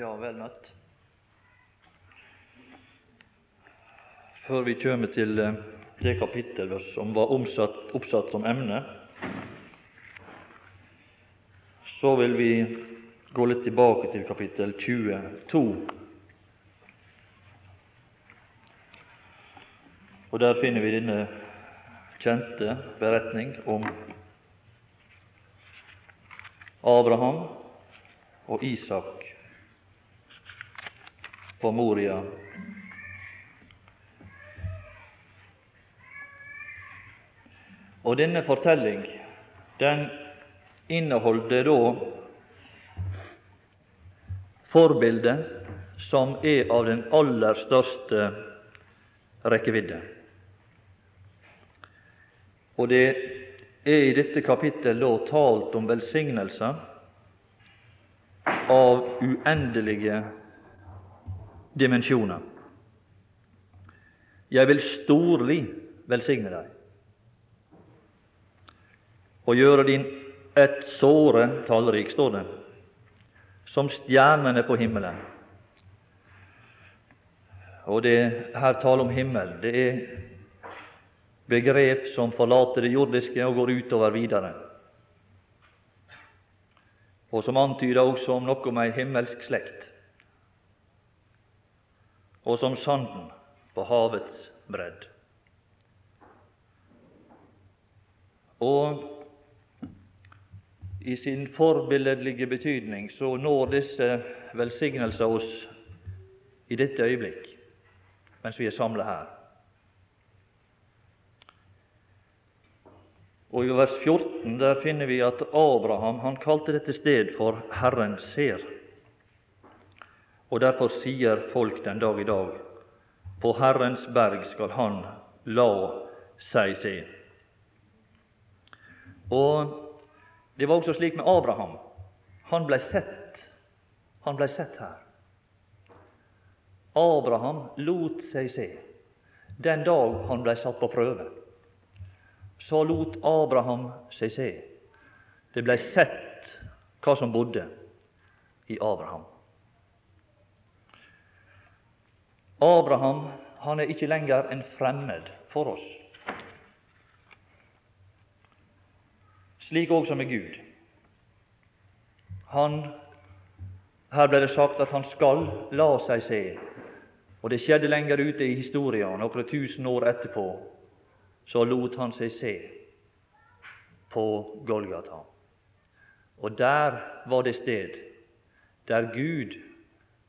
Ja, vel møtt. Før vi kommer til eh, det kapittel som var omsatt, oppsatt som emne, så vil vi gå litt tilbake til kapittel 22. Og Der finner vi denne kjente beretning om Abraham og Isak på Moria. Og denne fortelling den inneholder da forbildet som er av den aller største rekkevidde. Og det er i dette kapittel da talt om velsignelser av uendelige dimensjoner. Jeg vil storlig velsigne deg og gjøre din ett såre tallrik, står det, som stjernene på himmelen. Og det her tale om himmel. Det er begrep som forlater det jordiske og går utover videre, og som antyder også om noe om ei himmelsk slekt, og som sanden på havets bredd. Og i sin forbilledlige betydning så når disse velsignelser oss i dette øyeblikk, mens vi er samla her. Og I vers 14 der finner vi at Abraham han kalte dette sted for Herren ser. Og Derfor sier folk den dag i dag på Herrens berg skal Han la seg se. Og Det var også slik med Abraham. Han blei sett. Han blei sett her. Abraham lot seg se den dag han blei satt på prøve så lot Abraham seg se. Det blei sett hva som bodde i Abraham. Abraham han er ikke lenger en fremmed for oss. Slik også med Gud. Han, her ble det sagt at han skal la seg se, og det skjedde lenger ute i historien, noen tusen år etterpå, så lot han seg se på Golgata. Og der var det sted der Gud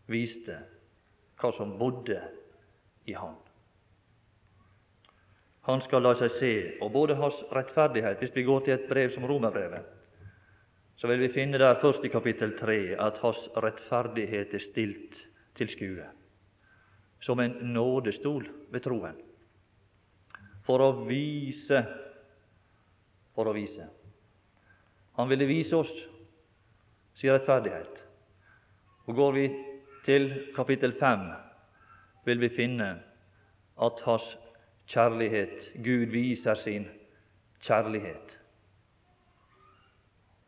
viste hva som bodde i Han. Han skal la seg se, og både hans rettferdighet Hvis vi går til et brev som Romerbrevet, så vil vi finne der først i kapittel 3 at hans rettferdighet er stilt til skue, som en nådestol ved troen for å vise For å vise. Han ville vise oss sin rettferdighet. Og Går vi til kapittel 5, vil vi finne at hans kjærlighet Gud viser sin kjærlighet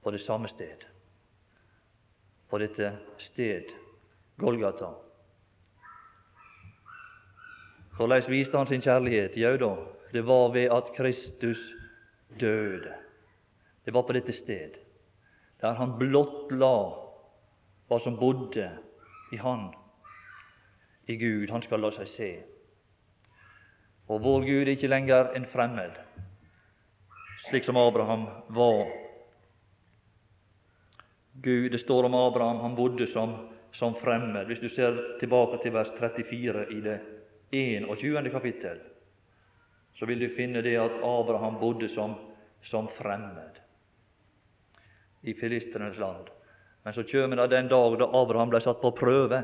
på det samme sted, på dette sted, Golgata. Hvordan viste han sin kjærlighet? Jau da, det var ved at Kristus døde. Det var på dette sted, der han blottla hva som bodde i Han, i Gud. Han skal la seg se. Og vår Gud er ikke lenger en fremmed, slik som Abraham var. Gud, Det står om Abraham, han bodde som, som fremmed. Hvis du ser tilbake til vers 34 i det 21. kapittel, så vil du finne det at Abraham bodde som, som fremmed i filistrenes land. Men så kjem det den dag da Abraham ble satt på prøve.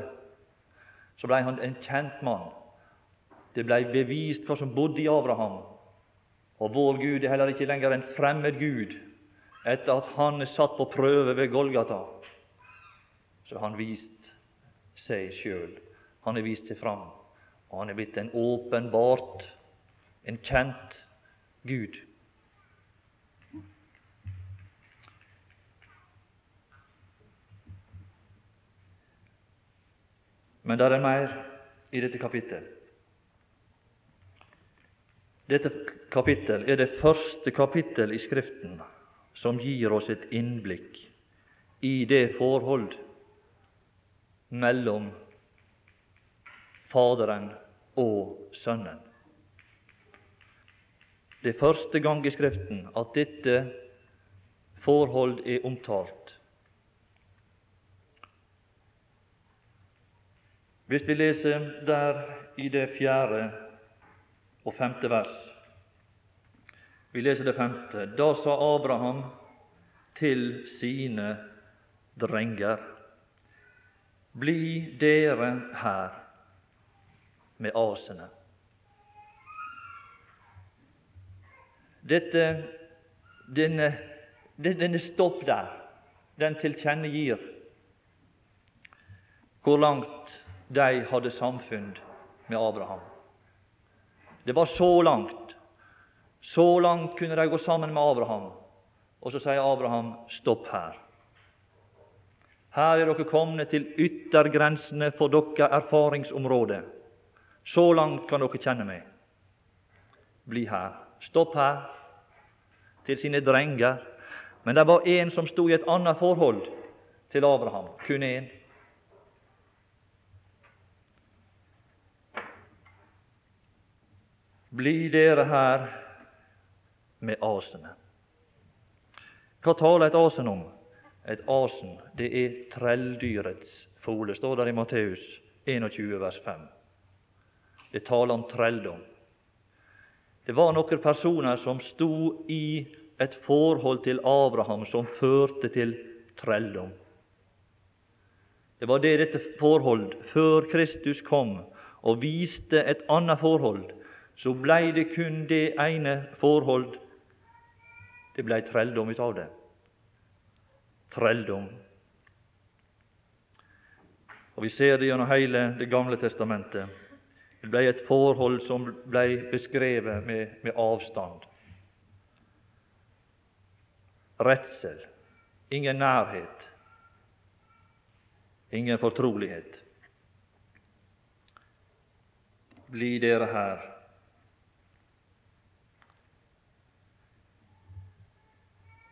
Så ble han en kjent mann. Det ble bevist hva som bodde i Abraham. Og vår Gud er heller ikke lenger en fremmed Gud etter at han er satt på prøve ved Golgata. Så han vist seg sjøl. Han har vist seg fram, og han er blitt en åpenbart en kjent Gud. Men det er mer i dette kapittelet. Dette kapittel er det første kapittel i Skriften som gir oss et innblikk i det forhold mellom Faderen og Sønnen. Det er første gang i Skriften at dette forhold er omtalt. Hvis vi leser der i det fjerde og femte vers Vi leser det femte. Da sa Abraham til sine drenger bli dere her med asene. Dette, denne, denne stopp der, den tilkjennegir hvor langt de hadde samfunn med Abraham. Det var så langt. Så langt kunne de gå sammen med Abraham. Og så sier Abraham stopp her. Her er dere kommet til yttergrensene for deres erfaringsområde. Så langt kan dere kjenne meg. Bli her. Stopp her. Til sine drenger. Men det var en som sto i et annet forhold til Abraham. Kun én. Bli dere her med asene. Hva taler et asen om? Et asen, det er trelldyrets fole, står der i Matteus 21, vers 5. Det taler om trelldom. Det var noen personer som sto i et forhold til Abraham som førte til trelldom. Det var det dette forhold før Kristus kom og viste et annet forhold, så blei det kun det ene forhold. Det blei trelldom ut av det trelldom. Og Vi ser det gjennom hele Det gamle testamentet. Det blei et forhold som blei beskrevet med, med avstand. Redsel, ingen nærhet, ingen fortrolighet. Bli dere her.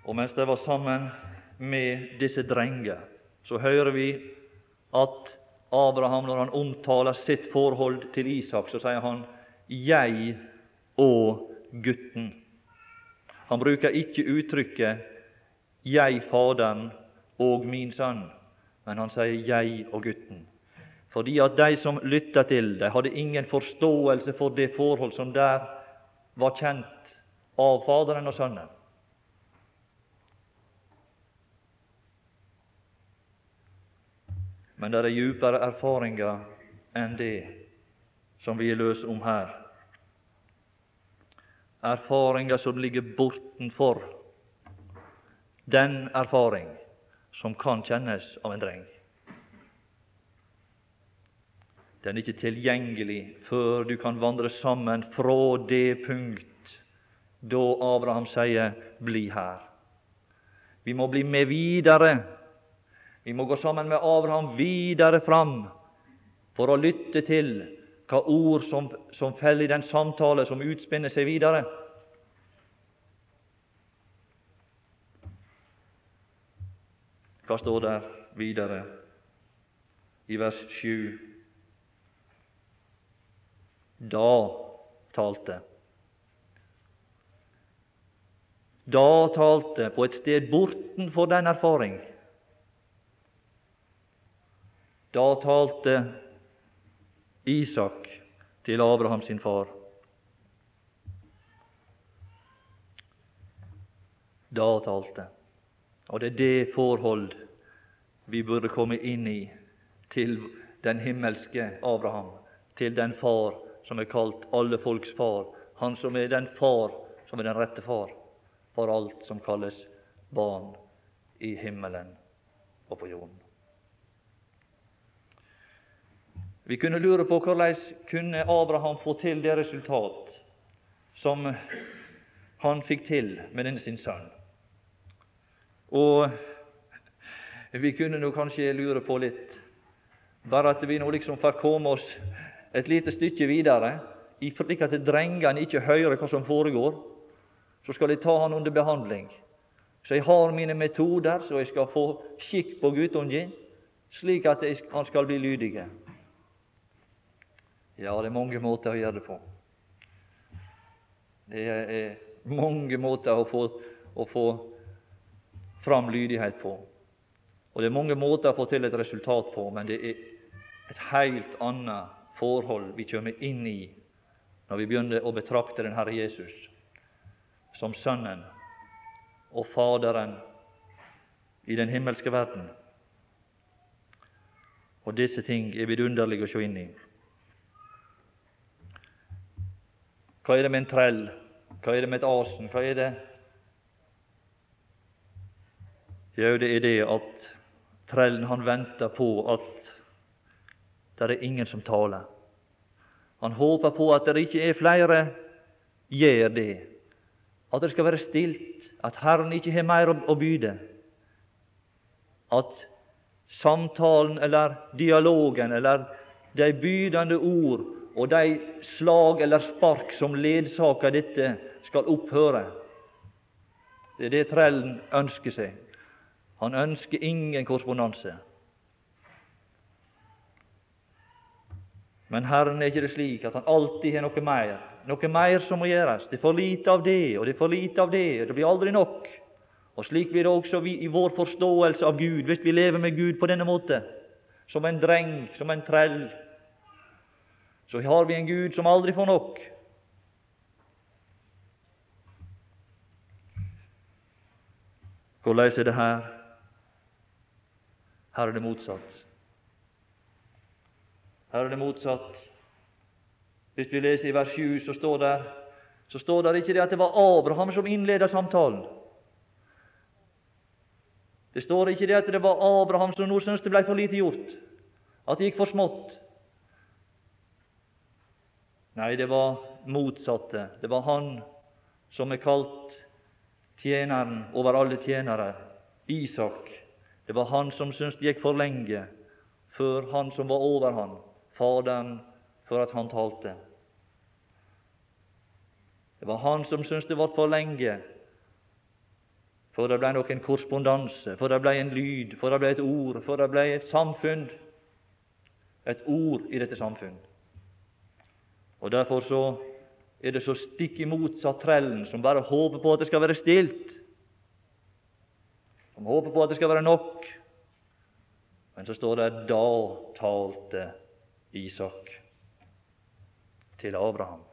Og mens de var sammen med disse drenger, så hører vi at Abraham, når han omtaler sitt forhold til Isak, så sier han 'jeg og gutten'. Han bruker ikke uttrykket 'jeg, Faderen, og min sønn', men han sier 'jeg og gutten'. Fordi at de som lytta til det, hadde ingen forståelse for det forhold som der var kjent av Faderen og Sønnen. Men det er djupere erfaringer enn det som vi er løse om her. Erfaringer som ligger bortenfor den erfaring som kan kjennes av en dreng. Den er ikke tilgjengelig før du kan vandre sammen fra det punkt da Abraham sier 'bli her'. Vi må bli med videre vi må gå sammen med Abraham videre fram for å lytte til hva ord som, som faller i den samtale som utspinner seg videre. Hva står der videre i vers 7? Da talte. Da talte på et sted bortenfor den erfaring da talte Isak til Abraham sin far. Da talte. Og det er det forhold vi burde komme inn i til den himmelske Abraham, til den far som er kalt alle folks far, han som er den far som er den rette far for alt som kalles barn i himmelen og på jorden. Vi kunne lure på hvordan kunne Abraham få til det resultat som han fikk til med denne sin sønn. Og vi kunne nå kanskje lure på litt bare at vi nå liksom får komme oss et lite stykke videre, slik at drengene ikke hører hva som foregår, så skal jeg ta han under behandling. Så jeg har mine metoder, så jeg skal få skikk på guttungen, slik at han skal bli lydige. Ja, det er mange måter å gjøre det på. Det er mange måter å få, å få fram lydighet på. Og det er mange måter å få til et resultat på, men det er et helt annet forhold vi kommer inn i når vi begynner å betrakte den Herre Jesus som Sønnen og Faderen i den himmelske verden. Og disse ting er vidunderlige å se inn i. Hva er det med en trell? Hva er det med et asen? Hva er det Jo, det er det at trellen han venter på at det er ingen som taler. Han håper på at det ikke er flere gjør det, at det skal være stilt, at Herren ikke har mer å byde, at samtalen eller dialogen eller de bydende ord og de slag eller spark som ledsager dette, skal opphøre. Det er det trellen ønsker seg. Han ønsker ingen korrespondanse. Men Herren er ikke det slik at han alltid har noe mer, noe mer som må gjøres. Det er for lite av det, og det er for lite av det. Det blir aldri nok. Og Slik blir det også vi, i vår forståelse av Gud, hvis vi lever med Gud på denne måte, som en dreng, som en trell, så har vi en Gud som aldri får nok. Hvordan er det her? Her er det motsatt. Her er det motsatt. Hvis vi leser i vers 7, så står det, så står det ikke det at det var Abraham som innledet samtalen. Det står ikke det at det var Abraham som nå syntes det ble for lite gjort, at det gikk for smått. Nei, det var motsatte. Det var han som er kalt tjeneren over alle tjenere, Isak. Det var han som syntes det gikk for lenge før han som var over han, Faderen, for at han talte. Det var han som syntes det var for lenge før det ble noen korrespondanse, før det ble en lyd, før det ble et ord, før det ble et samfunn, et ord i dette samfunn. Og Derfor så er det så stikk imot, sa trellen som bare håper på at det skal være stilt, som håper på at det skal være nok. Men så står det da talte Isak til Abraham.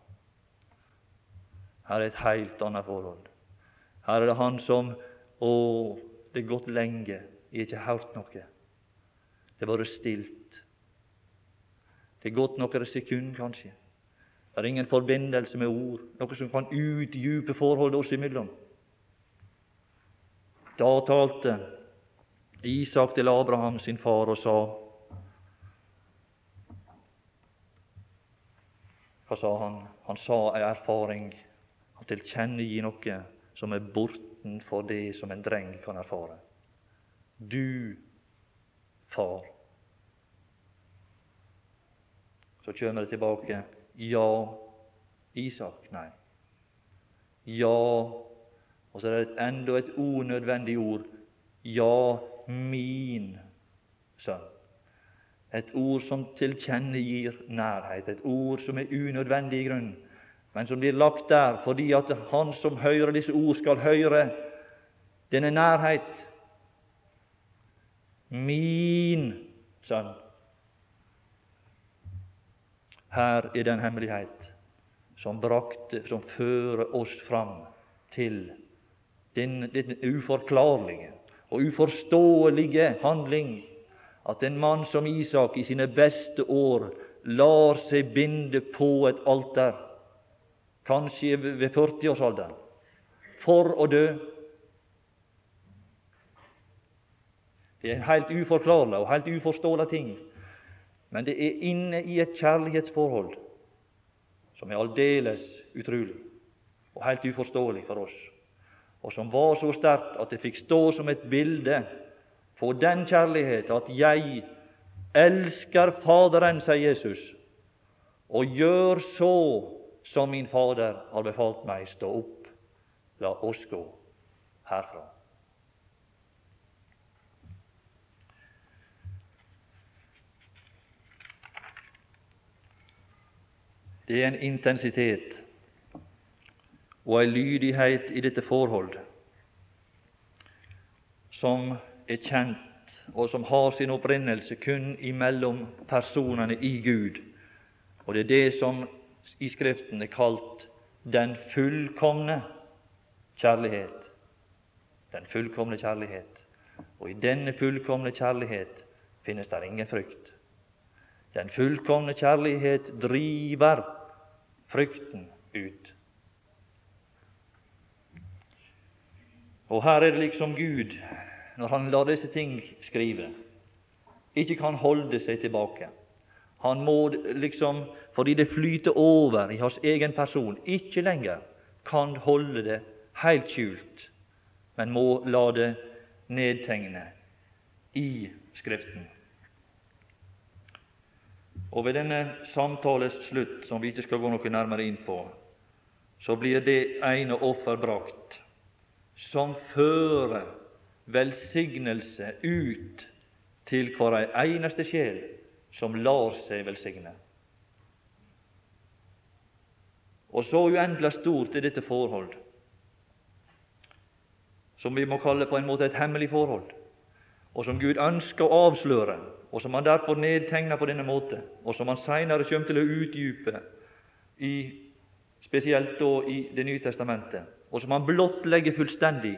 Her er et helt annet forhold. Her er det han som Å, det er gått lenge, jeg har ikke hørt noe. Det har vært stilt. Det er gått noen sekunder, kanskje. Det er ingen forbindelse med ord, noe som kan utdype forholdet oss imellom. Da talte Isak til Abraham sin far og sa Hva sa han? Han sa ei erfaring. Han tilkjennegir noe som er bortenfor det som en dreng kan erfare. Du, far. Så kommer det tilbake ja, Isak. Nei. Ja, og så er det enda et unødvendig ord. Ja, min sønn. Et ord som tilkjennegir nærhet, et ord som er unødvendig i grunn, men som blir lagt der fordi at han som hører disse ord, skal høre denne nærhet. Min sønn. Her er den hemmelighet som, brakte, som fører oss fram til den, den uforklarlige og uforståelige handling at en mann som Isak i sine beste år lar seg binde på et alter, kanskje ved 40-årsalderen, for å dø. Det er en helt uforklarlig og helt uforståelig ting men det er inne i et kjærlighetsforhold som er aldeles utrolig og helt uforståelig for oss, og som var så sterkt at det fikk stå som et bilde på den kjærlighet at jeg elsker Faderen, sier Jesus, og gjør så som min Fader har befalt meg, stå opp, la oss gå herfra. Det er en intensitet og en lydighet i dette forhold som er kjent, og som har sin opprinnelse kun imellom personene i Gud. Og det er det som i Skriften er kalt den fullkomne kjærlighet. Den fullkomne kjærlighet. Og i denne fullkomne kjærlighet finnes det ingen frykt. Den fullkomne kjærlighet driver frykten ut. Og her er det liksom Gud, når han lar disse ting skrive, ikke kan holde seg tilbake. Han må liksom, fordi det flyter over i hans egen person, ikke lenger kan holde det helt skjult, men må la det nedtegne i Skriften. Og ved denne samtales slutt, som vi ikke skal gå noe nærmere inn på, så blir det ene offer brakt som fører velsignelse ut til hver eneste sjel som lar seg velsigne. Og så uendelig stort er dette forhold, som vi må kalle på en måte et hemmelig forhold, og som Gud ønsker å avsløre, og som Han derfor nedtegner på denne måte, og som Han senere kommer til å utdype, i, spesielt da i Det nye testamentet og som Han blottlegger fullstendig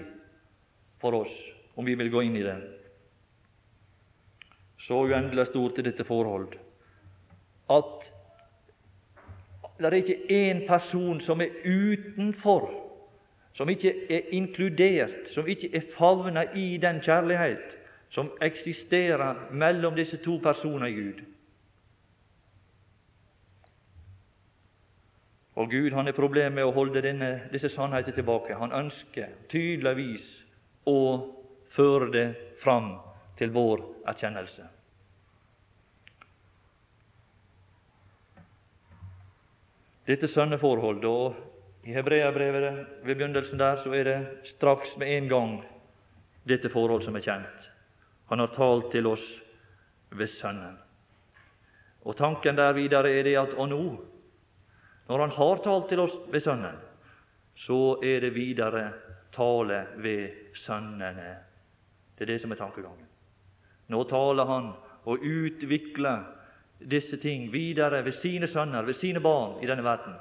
for oss, om vi vil gå inn i det. Så uendelig stort er dette forhold at det er ikke én person som er utenfor, som ikke er inkludert, som ikke er favna i den kjærlighet som eksisterer mellom disse to personer i Gud. Og Gud han har problemer med å holde denne, disse sannheter tilbake. Han ønsker tydeligvis å føre det fram til vår erkjennelse. Dette sønneforholdet, og i Hebreabrevet ved begynnelsen der, så er det straks med en gang dette forhold som er kjent. Han har talt til oss ved Sønnen. Og tanken der videre er det at og nå når Han har talt til oss ved Sønnen, så er det videre tale ved sønnene. Det er det som er tankegangen. Nå taler Han og utvikler disse ting videre ved sine sønner, ved sine barn i denne verden.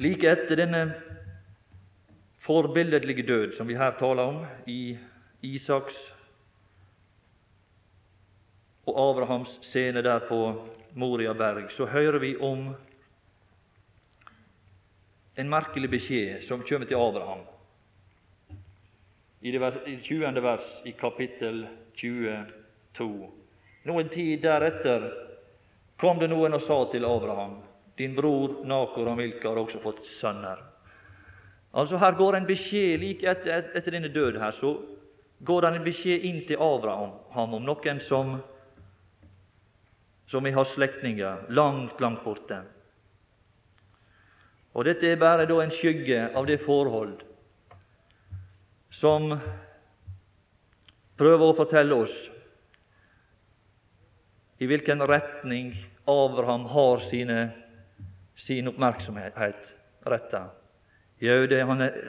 Like etter denne forbilledlige død som vi her taler om i Isaks og Abrahams scene der på Moria berg, så hører vi om en merkelig beskjed som kommer til Abraham. I det 20. vers i kapittel 22. Noen tid deretter kom det noen og sa til Abraham, din bror Nakor og Milka har også fått sønner. Altså Her går en beskjed like etter, etter denne død her, så går det en beskjed inn til Abraham om noen som som vi har slektninger langt, langt borte. Og Dette er bare da en skygge av det forhold som prøver å fortelle oss i hvilken retning Abraham har sine, sin oppmerksomhet retta. Jau,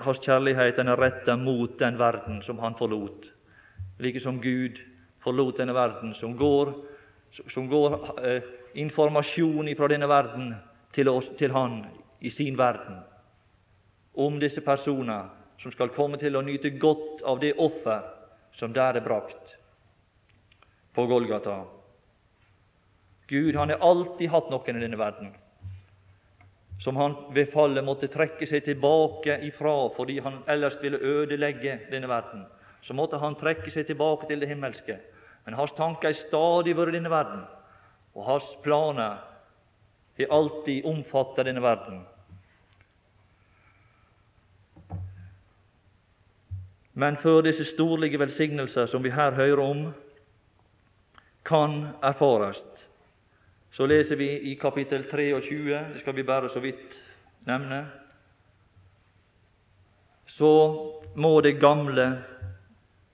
hans kjærlighet er retta mot den verden som han forlot, like som Gud forlot denne verden, som går som går eh, informasjon fra denne verden til, oss, til Han i sin verden, om disse personer som skal komme til å nyte godt av det offer som der er brakt på Golgata. Gud han har alltid hatt noen i denne verden som han ved fallet måtte trekke seg tilbake ifra fordi han ellers ville ødelegge denne verden. Så måtte han trekke seg tilbake til det himmelske men hans tanker er stadig vært denne verden, og hans planer har alltid omfattet denne verden. Men før disse storlige velsignelser som vi her hører om, kan erfares, så leser vi i kapittel 23, det skal vi bare så vidt nevne, så må det gamle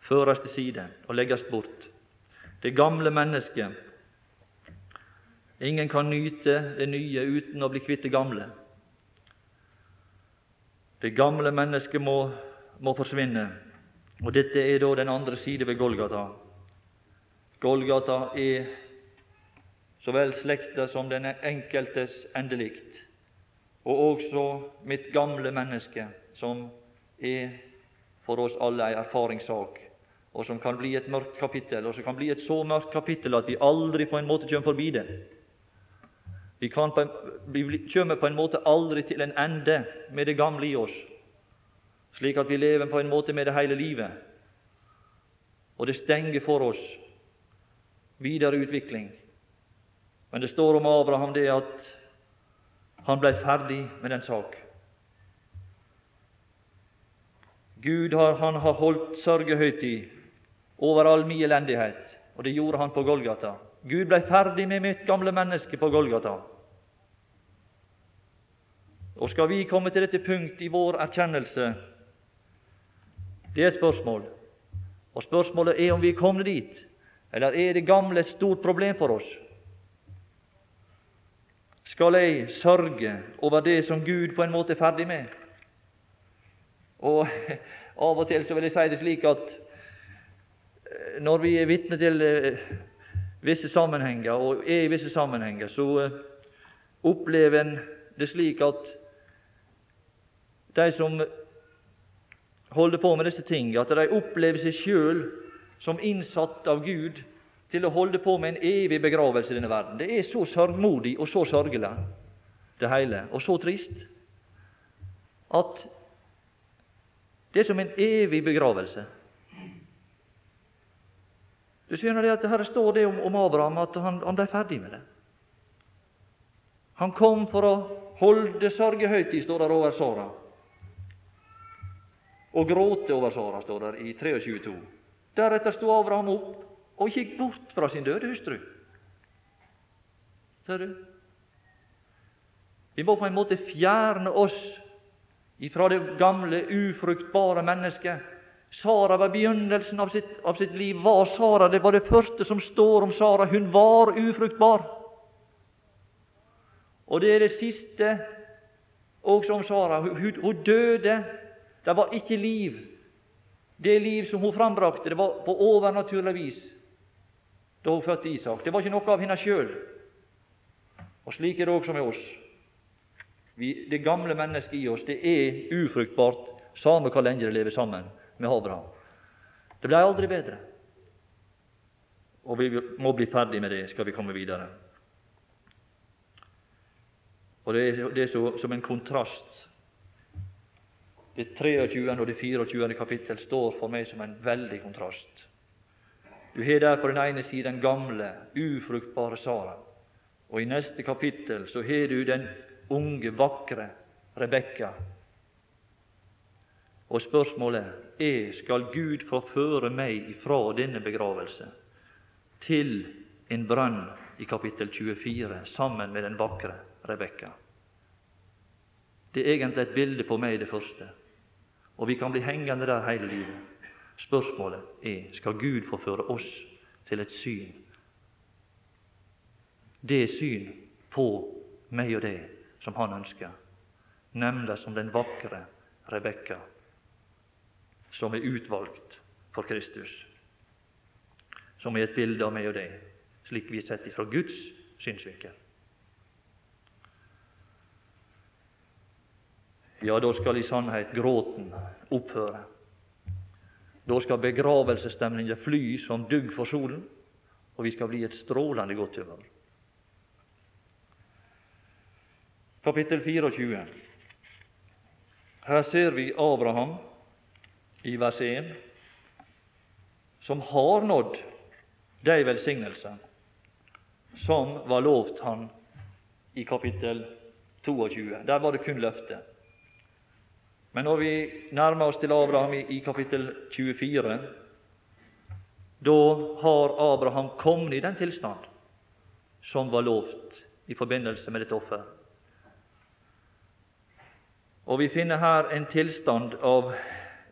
føres til side og legges bort. Det gamle mennesket. Ingen kan nyte det nye uten å bli kvitt det gamle. Det gamle mennesket må, må forsvinne, og dette er da den andre side ved Golgata. Golgata er så vel slekta som den enkeltes endelikt, og også mitt gamle menneske, som er for oss alle ei erfaringssak, og som kan bli et mørkt kapittel, og som kan bli et så mørkt kapittel at vi aldri på en måte kommer forbi det. Vi, kan på en, vi kommer på en måte aldri til en ende med det gamle i oss, slik at vi lever på en måte med det hele livet. Og det stenger for oss videre utvikling. Men det står om Abraham det at han ble ferdig med den sak. Gud har, han har holdt sørgehøytid over all min elendighet, og det gjorde han på Golgata. Gud ble ferdig med mitt gamle menneske på Golgata. Og skal vi komme til dette punkt i vår erkjennelse? Det er et spørsmål. Og spørsmålet er om vi er kommet dit, eller er det gamle et stort problem for oss? Skal jeg sørge over det som Gud på en måte er ferdig med? Og Av og til så vil jeg si det slik at eh, når vi er vitne til eh, visse sammenhenger, og er i visse sammenhenger, så eh, opplever en det slik at de som holder på med disse tingene, at de opplever seg sjøl som innsatt av Gud til å holde på med en evig begravelse i denne verden. Det er så sørgmodig og så sørgelig, det hele, og så trist, at det er som en evig begravelse. Du skjønner det at Her står det om, Abraham at han, han, ble ferdig med det. Han kom for å holde sørgehøytid, står der over Sara. Og gråte over Sara, står der i 23.2. Deretter sto Abraham opp og gikk bort fra sin døde hustru. Ser du? Vi må på en måte fjerne oss ifra det gamle, ufruktbare mennesket Sara var begynnelsen av sitt, av sitt liv. Var Sara det var det første som står om Sara. Hun var ufruktbar. Og det er det siste også om Sara. Hun, hun døde. Det var ikke liv. Det liv som hun frambrakte, det var på overnaturlig vis da hun fødte Isak. Det var ikke noe av henne sjøl. Og slik er det også med oss. Vi, det gamle mennesket i oss det er ufruktbart, samme hvor lenge det lever sammen med Abraham. Det blir aldri bedre. Og vi må bli ferdig med det, skal vi komme videre. Og Det er, det er så, som en kontrast. Det 23. og det 24. kapittel står for meg som en veldig kontrast. Du har der på den ene siden den gamle, ufruktbare Sara, og i neste kapittel så har du den unge, vakre Rebekka, og spørsmålet er skal Gud få føre meg ifra denne begravelse til en brønn i kapittel 24 sammen med den vakre Rebekka. Det er egentlig et bilde på meg, det første, og vi kan bli hengende der hele livet. Spørsmålet er skal Gud få føre oss til et syn, det syn på meg og det som Han ønsker, nemlig som den vakre Rebekka som er utvalgt for Kristus, som er et bilde av meg og deg, slik vi er sett ifra Guds synsvinkel. Ja, da skal i sannhet gråten opphøre. Da skal begravelsesstemninga fly som dugg for solen, og vi skal bli et strålende godt humør. Kapittel 24. Her ser vi Abraham i vers 1, som har nådd de velsignelser som var lovt han i kapittel 22. Der var det kun løfte. Men når vi nærmer oss til Abraham i, i kapittel 24, da har Abraham kommet i den tilstand som var lovt i forbindelse med dette offer. Og vi finner her en tilstand av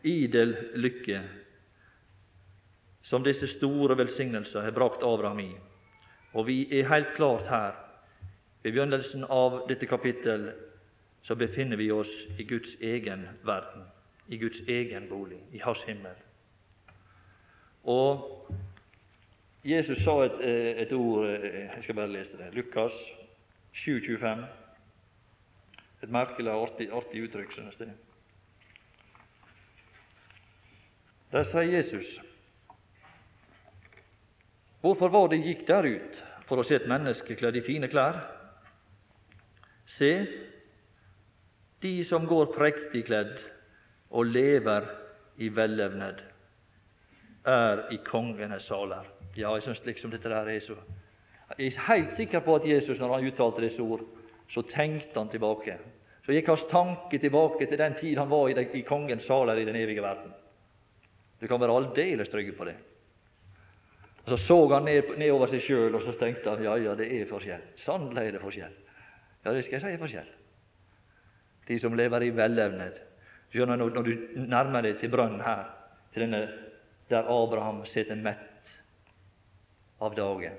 idel lykke som disse store velsignelser har brakt Abraham i. Og vi er helt klart her, ved begynnelsen av dette kapittel, så befinner vi oss i Guds egen verden, i Guds egen bolig, i Hans himmel. Og Jesus sa et, eh, et ord Jeg skal bare lese det. Lukas 7,25. Et merkelig artig, artig uttrykk, synes jeg. Der sier Jesus Hvorfor var det gikk der ut for å se et menneske kledd i fine klær? Se, de som går prektig kledd og lever i vellevned, er i kongenes saler. Ja, jeg syns liksom dette der er så Jeg er helt sikker på at Jesus, når han uttalte disse ord, så tenkte han tilbake. Så gikk hans tanke tilbake til den tid han var i, i kongens saler i den evige verden. Du kan være aldeles trygg på det. Og Så så han ned, nedover seg sjøl, og så tenkte han ja, ja, det er forskjell. Sannelig er det forskjell. Ja, det skal jeg si er forskjell. De som lever i velevned. Skjønner, når, når du nærmer deg til brønnen her, til denne der Abraham sitter mett av dagen,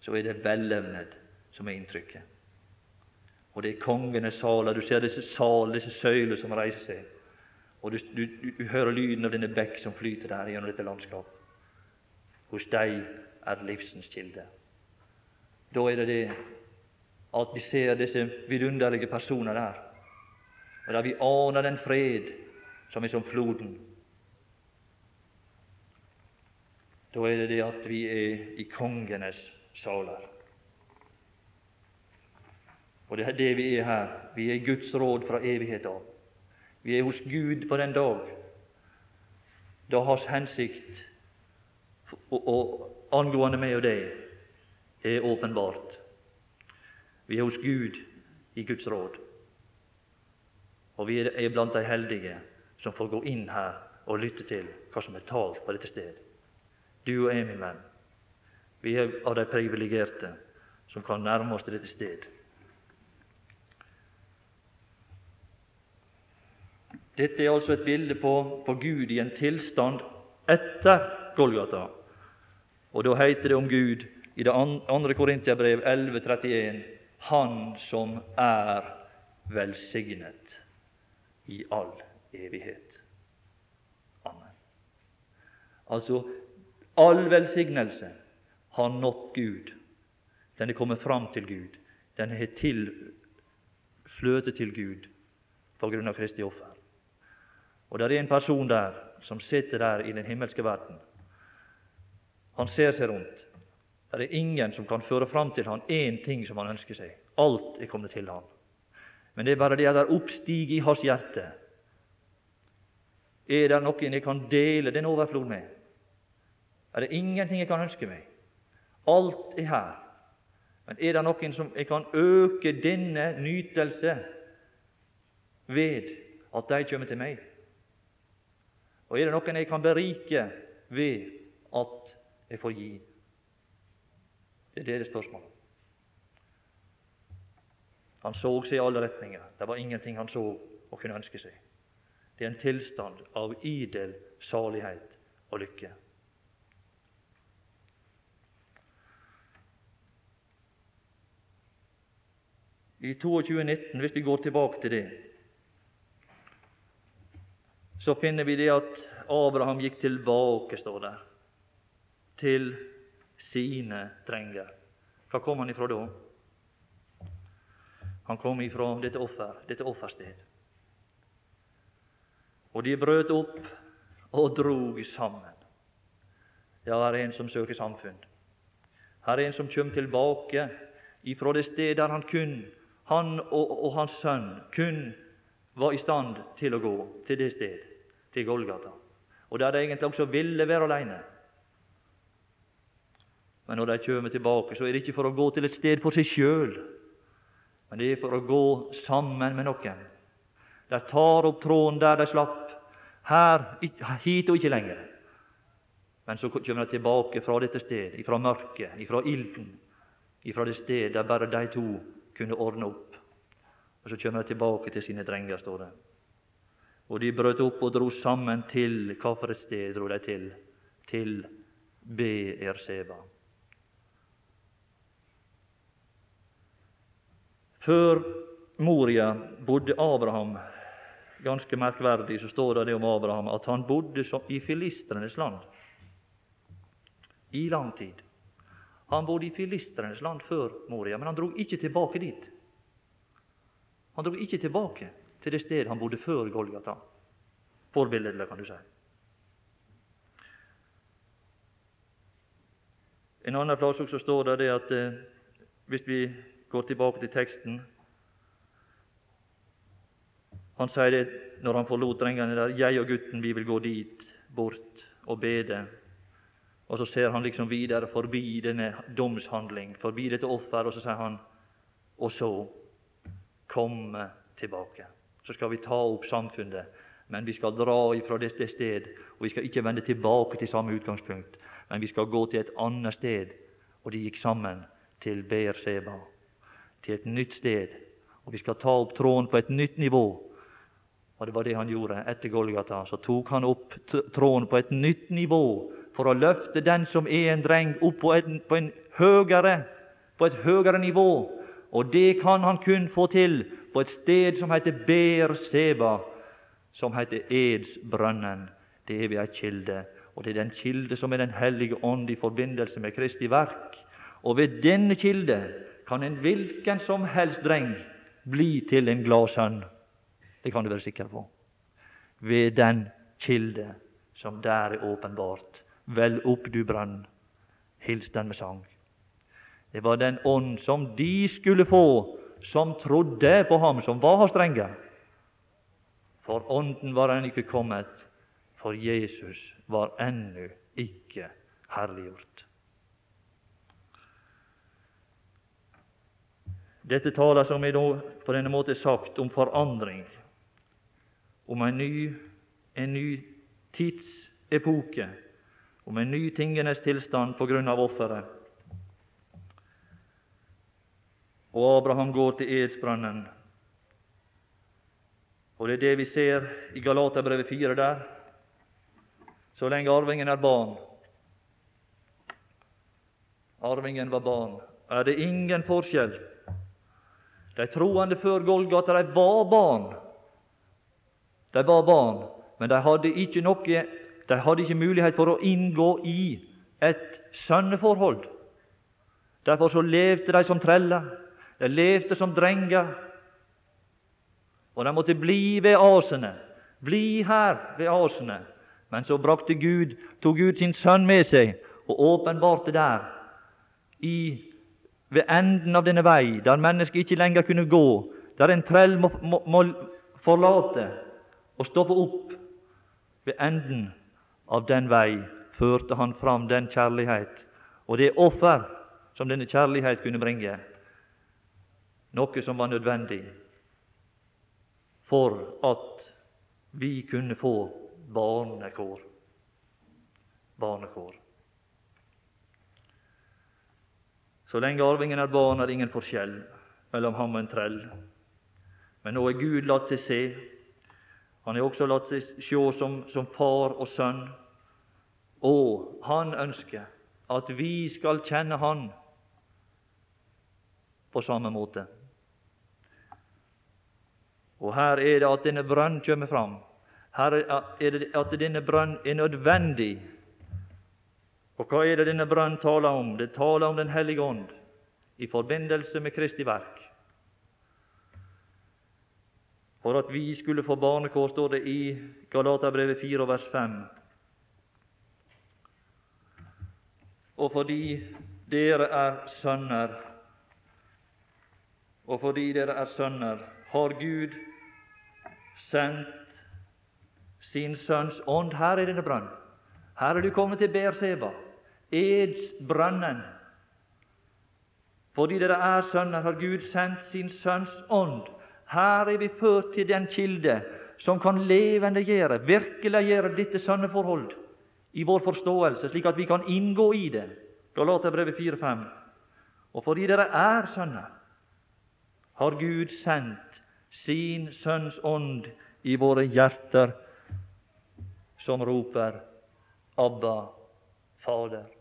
så er det velevned som er inntrykket. Og det er kongenes saler. Du ser disse saler, disse søyler som reiser seg. Og du, du, du, hører lyden av denne bekk som flyter der gjennom dette landskapet. Hos deg er livsens kilde. Da er det det at vi ser disse vidunderlige personer der, og der vi aner den fred som er som floden. Da er det det at vi er i kongenes saler. Og det er det vi er her. Vi er Guds råd fra evighet av. Vi er hos Gud på den dag da Hans hensikt og, og angående meg og deg er åpenbart. Vi er hos Gud i Guds råd. Og vi er blant de heldige som får gå inn her og lytte til hva som er talt på dette sted. Du og jeg, min venn, vi er av de privilegerte som kan nærme oss til dette sted. Dette er altså et bilde på, på Gud i en tilstand etter Golgata. Og da heter det om Gud i det andre Korintiabrev 11.31 Han som er velsignet i all evighet. Amen. Altså, all velsignelse har nådd Gud. Den er kommet fram til Gud. Den til, fløtet til Gud på grunn av Kristi offer. Og det er en person der som sitter der i den himmelske verden. Han ser seg rundt. Det er ingen som kan føre fram til han én ting som han ønsker seg. Alt er kommet til han. Men det er bare det at det oppstiger i hans hjerte. Er det noen jeg kan dele den overflod med? Er det ingenting jeg kan ønske meg? Alt er her. Men er det noen som jeg kan øke denne nytelse ved at de kommer til meg? Og er det noen jeg kan berike ved at jeg får gi? Det er deres spørsmål. Han så seg i alle retninger. Det var ingenting han så og kunne ønske seg. Det er en tilstand av idel salighet og lykke. I 2219, hvis vi går tilbake til det, så finner vi det at Abraham gikk tilbake, står der, til sine trenger. Hva kom han ifra da? Han kom ifra dette offer, dette offersted. Og de brøt opp og drog sammen. Ja, her er en som søker samfunn. Her er en som kommer tilbake ifra det sted der han kun, han og, og hans sønn, kun var i stand til å gå til det sted til Golgata, og der de egentlig også ville være alene. Men når de kommer tilbake, så er det ikke for å gå til et sted for seg sjøl, men det er for å gå sammen med noen De tar opp tråden der de slapp. Her, hit og ikke lenger. Men så kommer de tilbake fra dette stedet, fra mørket, fra ilden, fra det sted der bare de to kunne ordne opp. Og Så kommer de tilbake til sine drenger, står det. Og de brøt opp og dro sammen til Hva for et sted dro de til? Til Beerseba. Før Moria bodde Abraham Ganske merkverdig så står det om Abraham at han bodde i filistrenes land i lang tid. Han bodde i filistrenes land før Moria, men han drog ikke tilbake dit. Han drog ikke tilbake til det stedet han bodde før Golgata. Forbilledlig, kan du si. En annen plass også står det, det at eh, hvis vi går tilbake til teksten Han sier det når han forlot drengene der 'Jeg og gutten, vi vil gå dit bort og bede'. Og så ser han liksom videre forbi denne domshandling, forbi dette offer, og så sier han 'Og så komme tilbake'. Så skal vi ta opp samfunnet, men vi skal dra ifra dette sted, og vi skal ikke vende tilbake til samme utgangspunkt, men vi skal gå til et annet sted. Og de gikk sammen til Beerseba, til et nytt sted. Og vi skal ta opp tråden på et nytt nivå. Og det var det han gjorde etter Golgata. Så tok han opp tråden på et nytt nivå for å løfte den som er en dreng, opp på, en, på, en høyere, på et høyere nivå. Og det kan han kun få til på et sted som heter Berseba, som heter Edsbrønnen. Det er ved ei kilde, og det er den kilde som er Den hellige ånd i forbindelse med Kristi verk. Og ved denne kilde kan en hvilken som helst dreng bli til en glad sønn. Det kan du være sikker på. Ved den kilde som der er åpenbart. Vel opp, du brønn, hils den med sang. Det var den ånd som de skulle få som trodde på ham som var hans strenger. For ånden var ennå ikke kommet, for Jesus var ennå ikke herliggjort. Dette taler, som jeg nå på denne måte sagt, om forandring, om en ny, en ny tidsepoke om en ny tingenes tilstand på grunn av offeret. Og Abraham går til edsbrønnen. Og det er det vi ser i Galaterbrevet 4 der. Så lenge arvingen er barn Arvingen var barn. Er det ingen forskjell? De troende før Golgata, de var barn. De var barn, men de hadde ikke noe de hadde ikke mulighet for å inngå i et sønneforhold. Derfor så levde de som treller, de levde som drenger. Og de måtte bli ved asene, bli her ved asene. Men så brakte Gud, tok Gud sin sønn med seg og åpenbarte der, i, ved enden av denne vei, der mennesket ikke lenger kunne gå, der en trell må, må, må forlate og stoppe opp ved enden av den vei førte han fram den kjærlighet og det offer som denne kjærlighet kunne bringe, noe som var nødvendig for at vi kunne få barnekår. Barnekår. Så lenge arvingen er barn, er det ingen forskjell mellom ham og en trell. Men nå er Gud latt seg se han er også latt seg se som, som far og sønn, og han ønsker at vi skal kjenne Han på samme måte. Og her er det at denne brønn kommer fram. Her er det at denne brønn er nødvendig. Og hva er det denne brønn taler om? Det taler om Den hellige ånd i forbindelse med Kristi verk. For at vi skulle få barnekår, står det i Galaterbrevet 4, vers 5. Og fordi dere er sønner, og fordi dere er sønner, har Gud sendt sin Sønns ånd. Her er denne brønn. Her er du kommet til Berseba, edsbrønnen. Fordi dere er sønner, har Gud sendt sin Sønns ånd Her er vi ført til den kilde som kan levendegjøre, virkeliggjøre dette sønneforhold i vår forståelse, slik at vi kan inngå i det. Galaterbrevet 4,5. Og fordi dere er sønner, har Gud sendt sin Sønns ånd i våre hjerter, som roper Abba, Fader.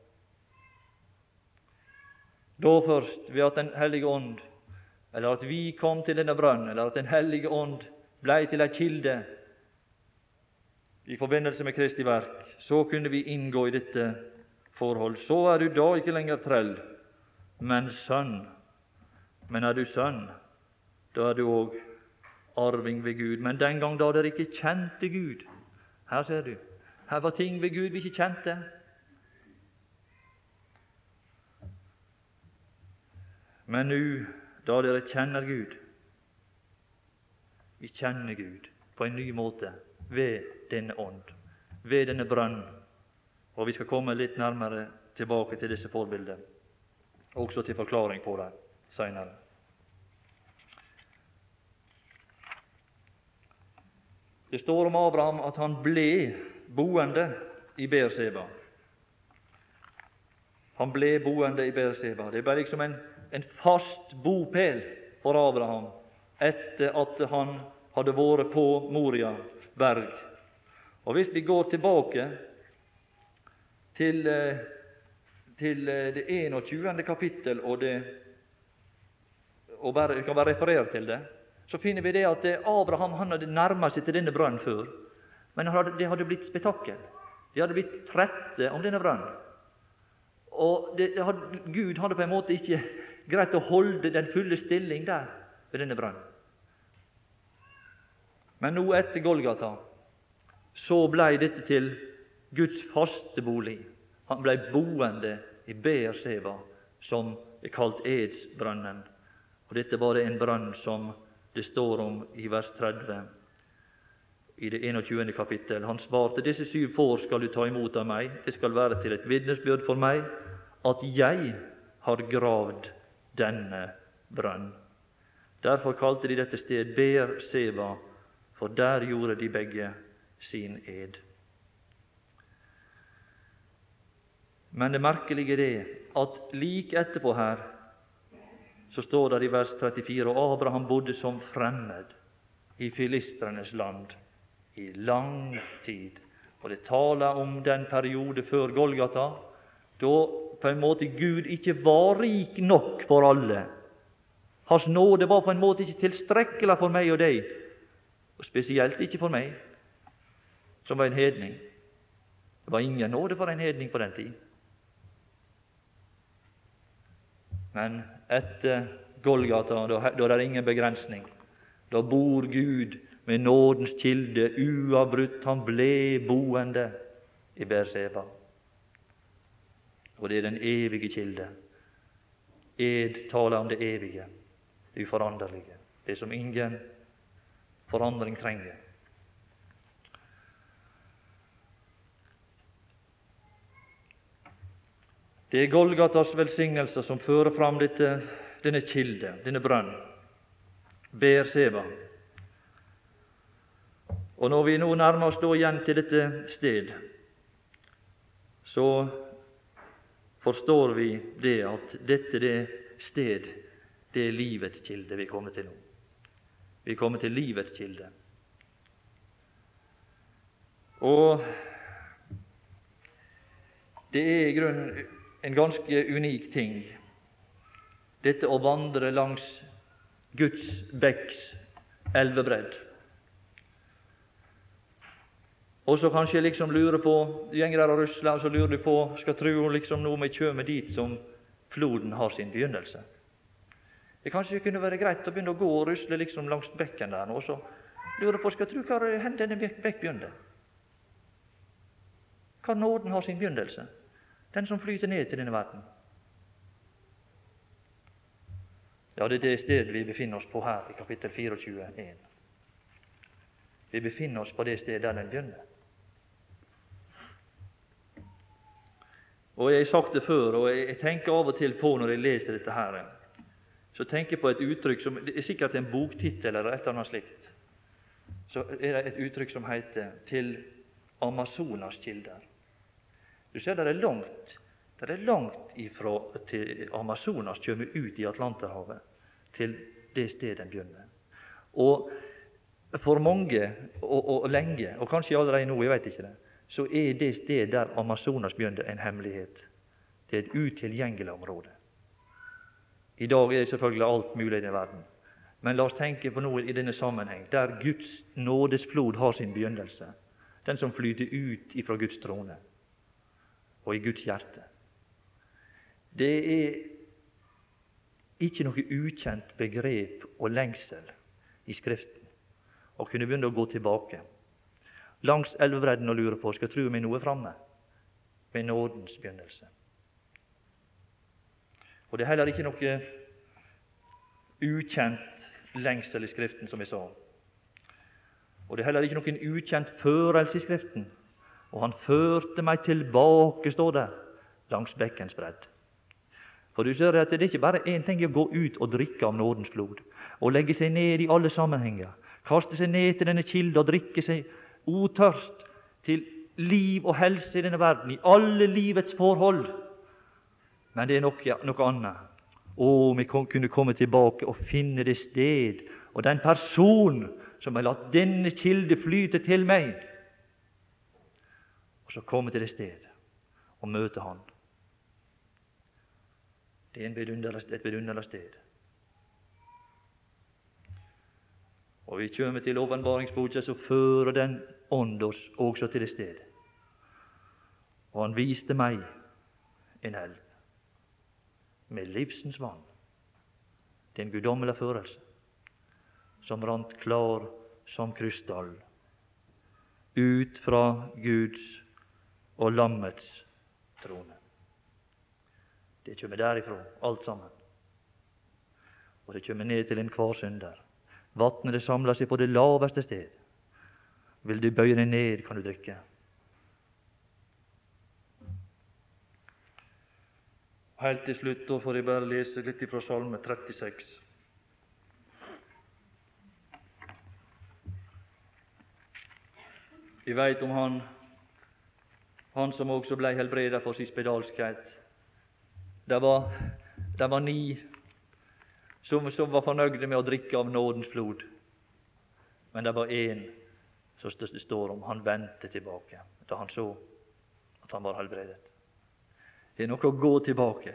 Da først, ved at Den hellige ånd, eller at vi kom til denne brønn, eller at Den hellige ånd blei til ei kilde i forbindelse med Kristi verk, så kunne vi inngå i dette forhold. Så er du da ikke lenger trell, men sønn. Men er du sønn, da er du òg arving ved Gud. Men den gang da dere ikke kjente Gud Her ser du. Her var ting ved Gud vi ikke kjente. Men nå, da dere kjenner Gud Vi kjenner Gud på en ny måte ved denne ånd, ved denne brønn. Og vi skal komme litt nærmere tilbake til disse forbildene, også til forklaring på det seinere. Det står om Abraham at han ble boende i Beerseba. Han ble boende i Beerseba. Det ble liksom en en fast bopel for Abraham etter at han hadde vært på Moria berg. Og Hvis vi går tilbake til, eh, til eh, det 21. kapittel, og, det, og bare, kan bare referere til det, så finner vi det at Abraham han hadde nærma seg til denne brønnen før. Men det hadde blitt spetakkel. De hadde blitt trette om denne brønnen. Og det, det hadde, Gud hadde på en måte ikke greit å holde den fulle stilling der ved denne brønnen. Men nå etter Golgata så blei dette til Guds faste bolig. Han blei boende i Beerseva, som er kalt Edsbrønnen. Og dette var det en brønn som det står om i vers 30 i det 21. kapittel. Han svarte, disse syv får skal du ta imot av meg. Det skal være til et vitnesbyrd for meg at jeg har gravd denne brønn. Derfor kalte de dette sted Ber-Seva, for der gjorde de begge sin ed. Men det merkelige er at like etterpå her så står det i vers 34 og Abraham bodde som fremmed i filistrenes land i lang tid. Og det taler om den periode før Golgata, da på en måte Gud ikke var rik nok for alle. Hans nåde var på en måte ikke tilstrekkelig for meg og deg, og spesielt ikke for meg, som var en hedning. Det var ingen nåde for en hedning på den tid. Men etter Golgata, da, da er det ingen begrensning. Da bor Gud med nådens kilde uavbrutt. Han ble boende i Berseba. Og det er den evige kilde. Ed taler om det evige, det uforanderlige, det som ingen forandring trenger. Det er Golgatas velsignelser som fører fram dette, denne kilde, denne brønn, Berseba. Og når vi nå nærmer oss da igjen til dette sted, så forstår vi det at dette det sted, det er livets kilde vi kommer til nå. Vi kommer til livets kilde. Og det er i grunnen en ganske unik ting, dette å vandre langs Guds bekks elvebredd. Og så kanskje jeg liksom lurer på gjenger der og rusler, og så lurer du på skal tru liksom nå vi kjem dit som floden har sin begynnelse. Det kanskje kunne være greit å begynne å gå og rusle liksom langs bekken der og så lurer på skal tru hvor denne bekk begynner. Hvor nåden har sin begynnelse, den som flyter ned til denne verden. Ja, det er det stedet vi befinner oss på her i kapittel 24, Vi befinner oss på det stedet der den begynner. Og Jeg har sagt det før, og jeg tenker av og til på når jeg leser dette her, så tenker jeg på et uttrykk som det er sikkert en boktittel eller et eller annet slikt. Så er det et uttrykk som heter 'Til Amazonas kilder'. Du ser det er langt det er langt ifra til Amazonas kommer ut i Atlanterhavet, til det stedet den begynner. Og for mange, og, og, og lenge, og kanskje allerede nå, jeg vet ikke det, så er det stedet der Amazonas begynner, en hemmelighet. Det er et utilgjengelig område. I dag er det selvfølgelig alt mulig i den verden. Men la oss tenke på noe i denne sammenheng, der Guds nådesflod har sin begynnelse. Den som flyter ut ifra Guds trone og i Guds hjerte. Det er ikke noe ukjent begrep og lengsel i Skriften å kunne begynne å gå tilbake langs elvebredden og lurer på skal tro meg noe framme ved nådens begynnelse. Og Det er heller ikke noe ukjent lengsel i Skriften, som vi sa. Og det er heller ikke noen ukjent førelse i Skriften. Og han førte meg tilbake, står det, langs bekkens bredd. For du ser at Det er ikke bare én ting å gå ut og drikke av nådens flod, og legge seg ned i alle sammenhenger, kaste seg ned til denne kilden og drikke seg otørst til liv og helse i denne verden, i alle livets forhold. Men det er noe, noe annet. Å, om vi kunne komme tilbake og finne det sted og den person som har latt denne kilde flyte til meg, og så komme til det sted og møte Han. Det er et vidunderlig sted. Og vi kommer til åpenbaringsboka, så fører den ånd også til det stedet. Og han viste meg en elv med livsens vann. til en guddommelig førelse som rant klar som krystall ut fra Guds og lammets trone. Det kommer derifra, alt sammen. Og det kommer ned til enhver synder. Vatnet det seg på det laveste sted. Vil du bøye deg ned, kan du drikke. Helt til slutt da får jeg bare lese litt fra Salme 36. Vi veit om han, han som også blei helbreda for sin spedalskhet. Det var, det var ni som, som var fornøyde med å drikke av nådens flod. Men det var én som det står om. Han vendte tilbake da han så at han var helbredet. Det er noe å gå tilbake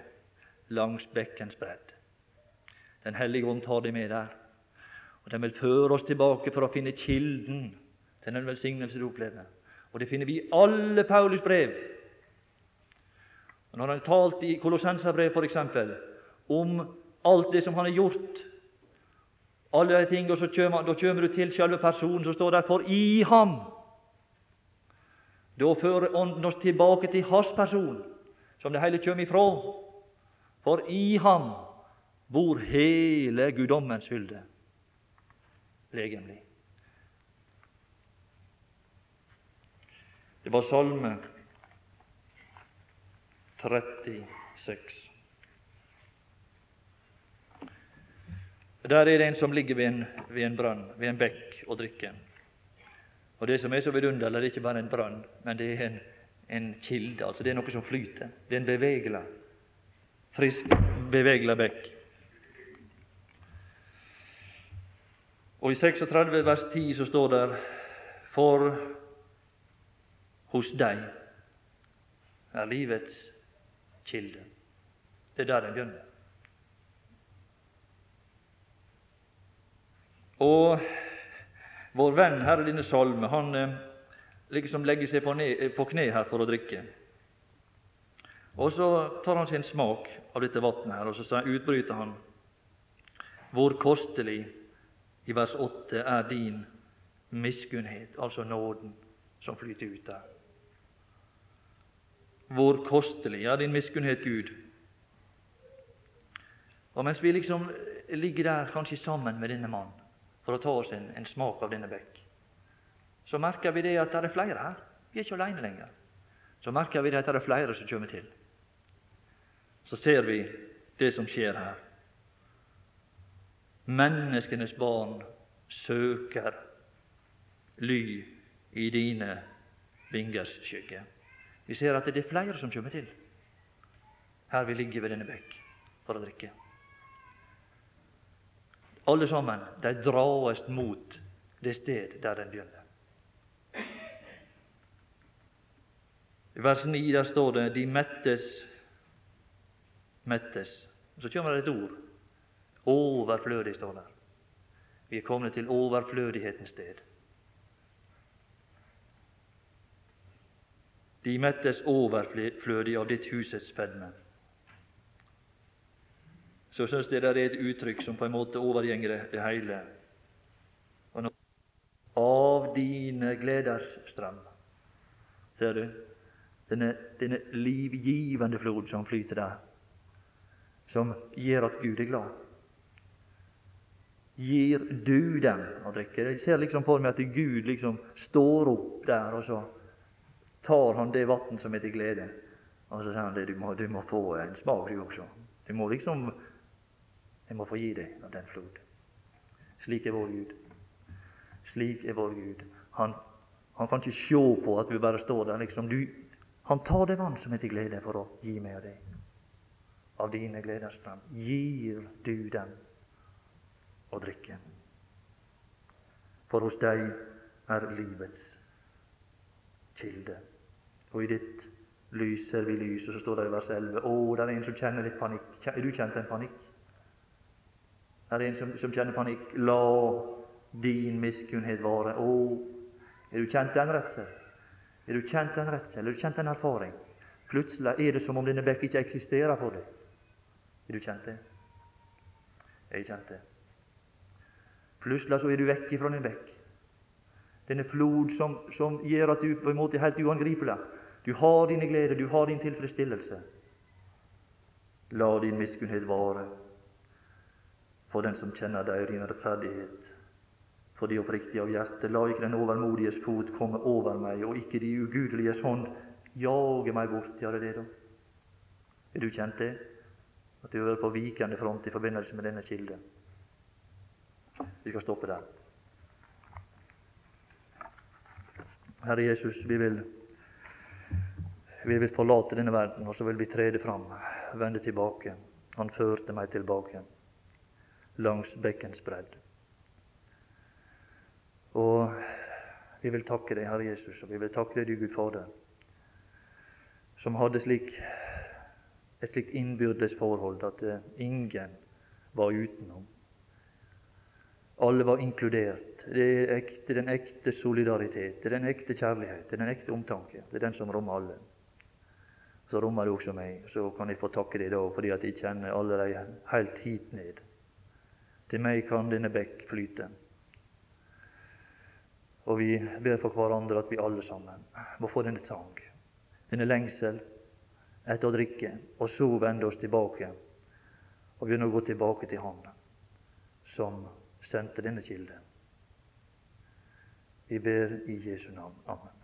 langs bekkens bredd. Den hellige ånd tar deg med der. Og Den vil føre oss tilbake for å finne kilden til den velsignelse du opplever. Og det finner vi i alle Paulus brev. Og når han har talt i Kolossenserbrevet f.eks. om alt det som han har gjort. Alle de ting, og så kommer, da kommer du til selve personen som står der. For i ham Da fører Ånden oss tilbake til hans person, som det hele kommer ifra. For i ham bor hele guddommens fylde legemlig. Det var Salme 36. Der er det en som ligger ved en, ved en brønn, ved en bekk, og drikker. Og Det som er så vidunderlig, det er ikke bare en brønn, men det er en, en kilde. altså Det er noe som flyter. Det er en bevegelig, frisk, bevegelig bekk. Og I 36 vers 10 så står det For hos deg er livets kilde. Det er der den begynner. Og vår venn her i denne salme, han eh, liksom legger seg på, ned, på kne her for å drikke. Og så tar han sin smak av dette vannet her, og så utbryter han Hvor kostelig, i vers 8, er din miskunnhet, altså nåden som flyter ut der. Hvor kostelig er din miskunnhet, Gud. Og mens vi liksom ligger der kanskje sammen med denne mannen, for å ta oss en, en smak av denne bekk. Så merker vi det at det er flere her. Vi er ikke alene lenger. Så merker vi det at det er flere som kommer til. Så ser vi det som skjer her. Menneskenes barn søker ly i dine vingers skygge. Vi ser at det er flere som kommer til her vi ligger ved denne bekk for å drikke. Alle sammen de dras mot det sted der den begynner. I vers 9 der står det 'de mettes mettes'. Så kommer det et ord. Overflødig står der. Vi er kommet til overflødighetens sted. De mettes overflødig av ditt husets fedme. Så syns jeg det er et uttrykk som på en måte overgjenger det, hele. Av dine gleders strøm. Ser du? Denne, denne livgivende flod som flyter der, som gjør at Gud er glad. Gir du dem å drikke? Jeg ser liksom for meg at Gud liksom står opp der, og så tar han det vann som er til glede, og så sier han det, du du må få en smak, du også. Du må liksom Jeg må få gi deg av den flod. Slik er vår Gud. Slik er vår Gud. Han, han kan ikke se på at vi bare står der liksom. Du, han tar det vann som er til glede, for å gi meg av deg. Av dine gleders strøm gir du dem å drikke. For hos deg er livets kilde. Og i ditt lys ser vi lys, og så står det i vers 11 Å, det er en som kjenner litt panikk. Er du kjent en panikk? Er en som, som kjenner panikk. La din miskunnhet vare. Å, er du kjent den redsel? Er du kjent den redsel? Er du kjent den erfaring? Plutselig er det som om denne bekk ikke eksisterer for deg. Er du kjent det? Jeg kjent det. Plutselig så er du vekk fra din bekk. Denne flod som, som gjør at du på en måte er helt uangripelig. Du har dine gleder, du har din tilfredsstillelse. La din miskunnhet vare for den som kjenner deg i din rettferdighet for de oppriktige av hjerte. La ikke den overmodiges fot komme over meg, og ikke de ugudeliges hånd jage meg bort. Gjør det det, da? Er du kjent det? At du er på vikende front i forbindelse med denne kilden. Vi skal stoppe der. Herre Jesus, vi vil, vi vil forlate denne verden, og så vil vi trede fram, vende tilbake. Han førte meg tilbake langs bekkens bredd. Og vi vil takke deg, Herre Jesus, og vi vil takke deg, du Gud Fader, som hadde slik, et slikt innbyrdes forhold at uh, ingen var utenom. Alle var inkludert. Det er ekte, den ekte solidaritet, det er den ekte kjærlighet, det er den ekte omtanke. Det er den som rommer alle. Så rommer det også meg. Så kan jeg få takke deg da, fordi at jeg kjenner alle de helt hit ned. Til meg kan denne bekk flyte. Og vi ber for hverandre at vi alle sammen må få denne trang, denne lengsel etter å drikke, og så vende oss tilbake og begynne å gå tilbake til Han som sendte denne kilden. Vi ber i Jesu navn. Amen.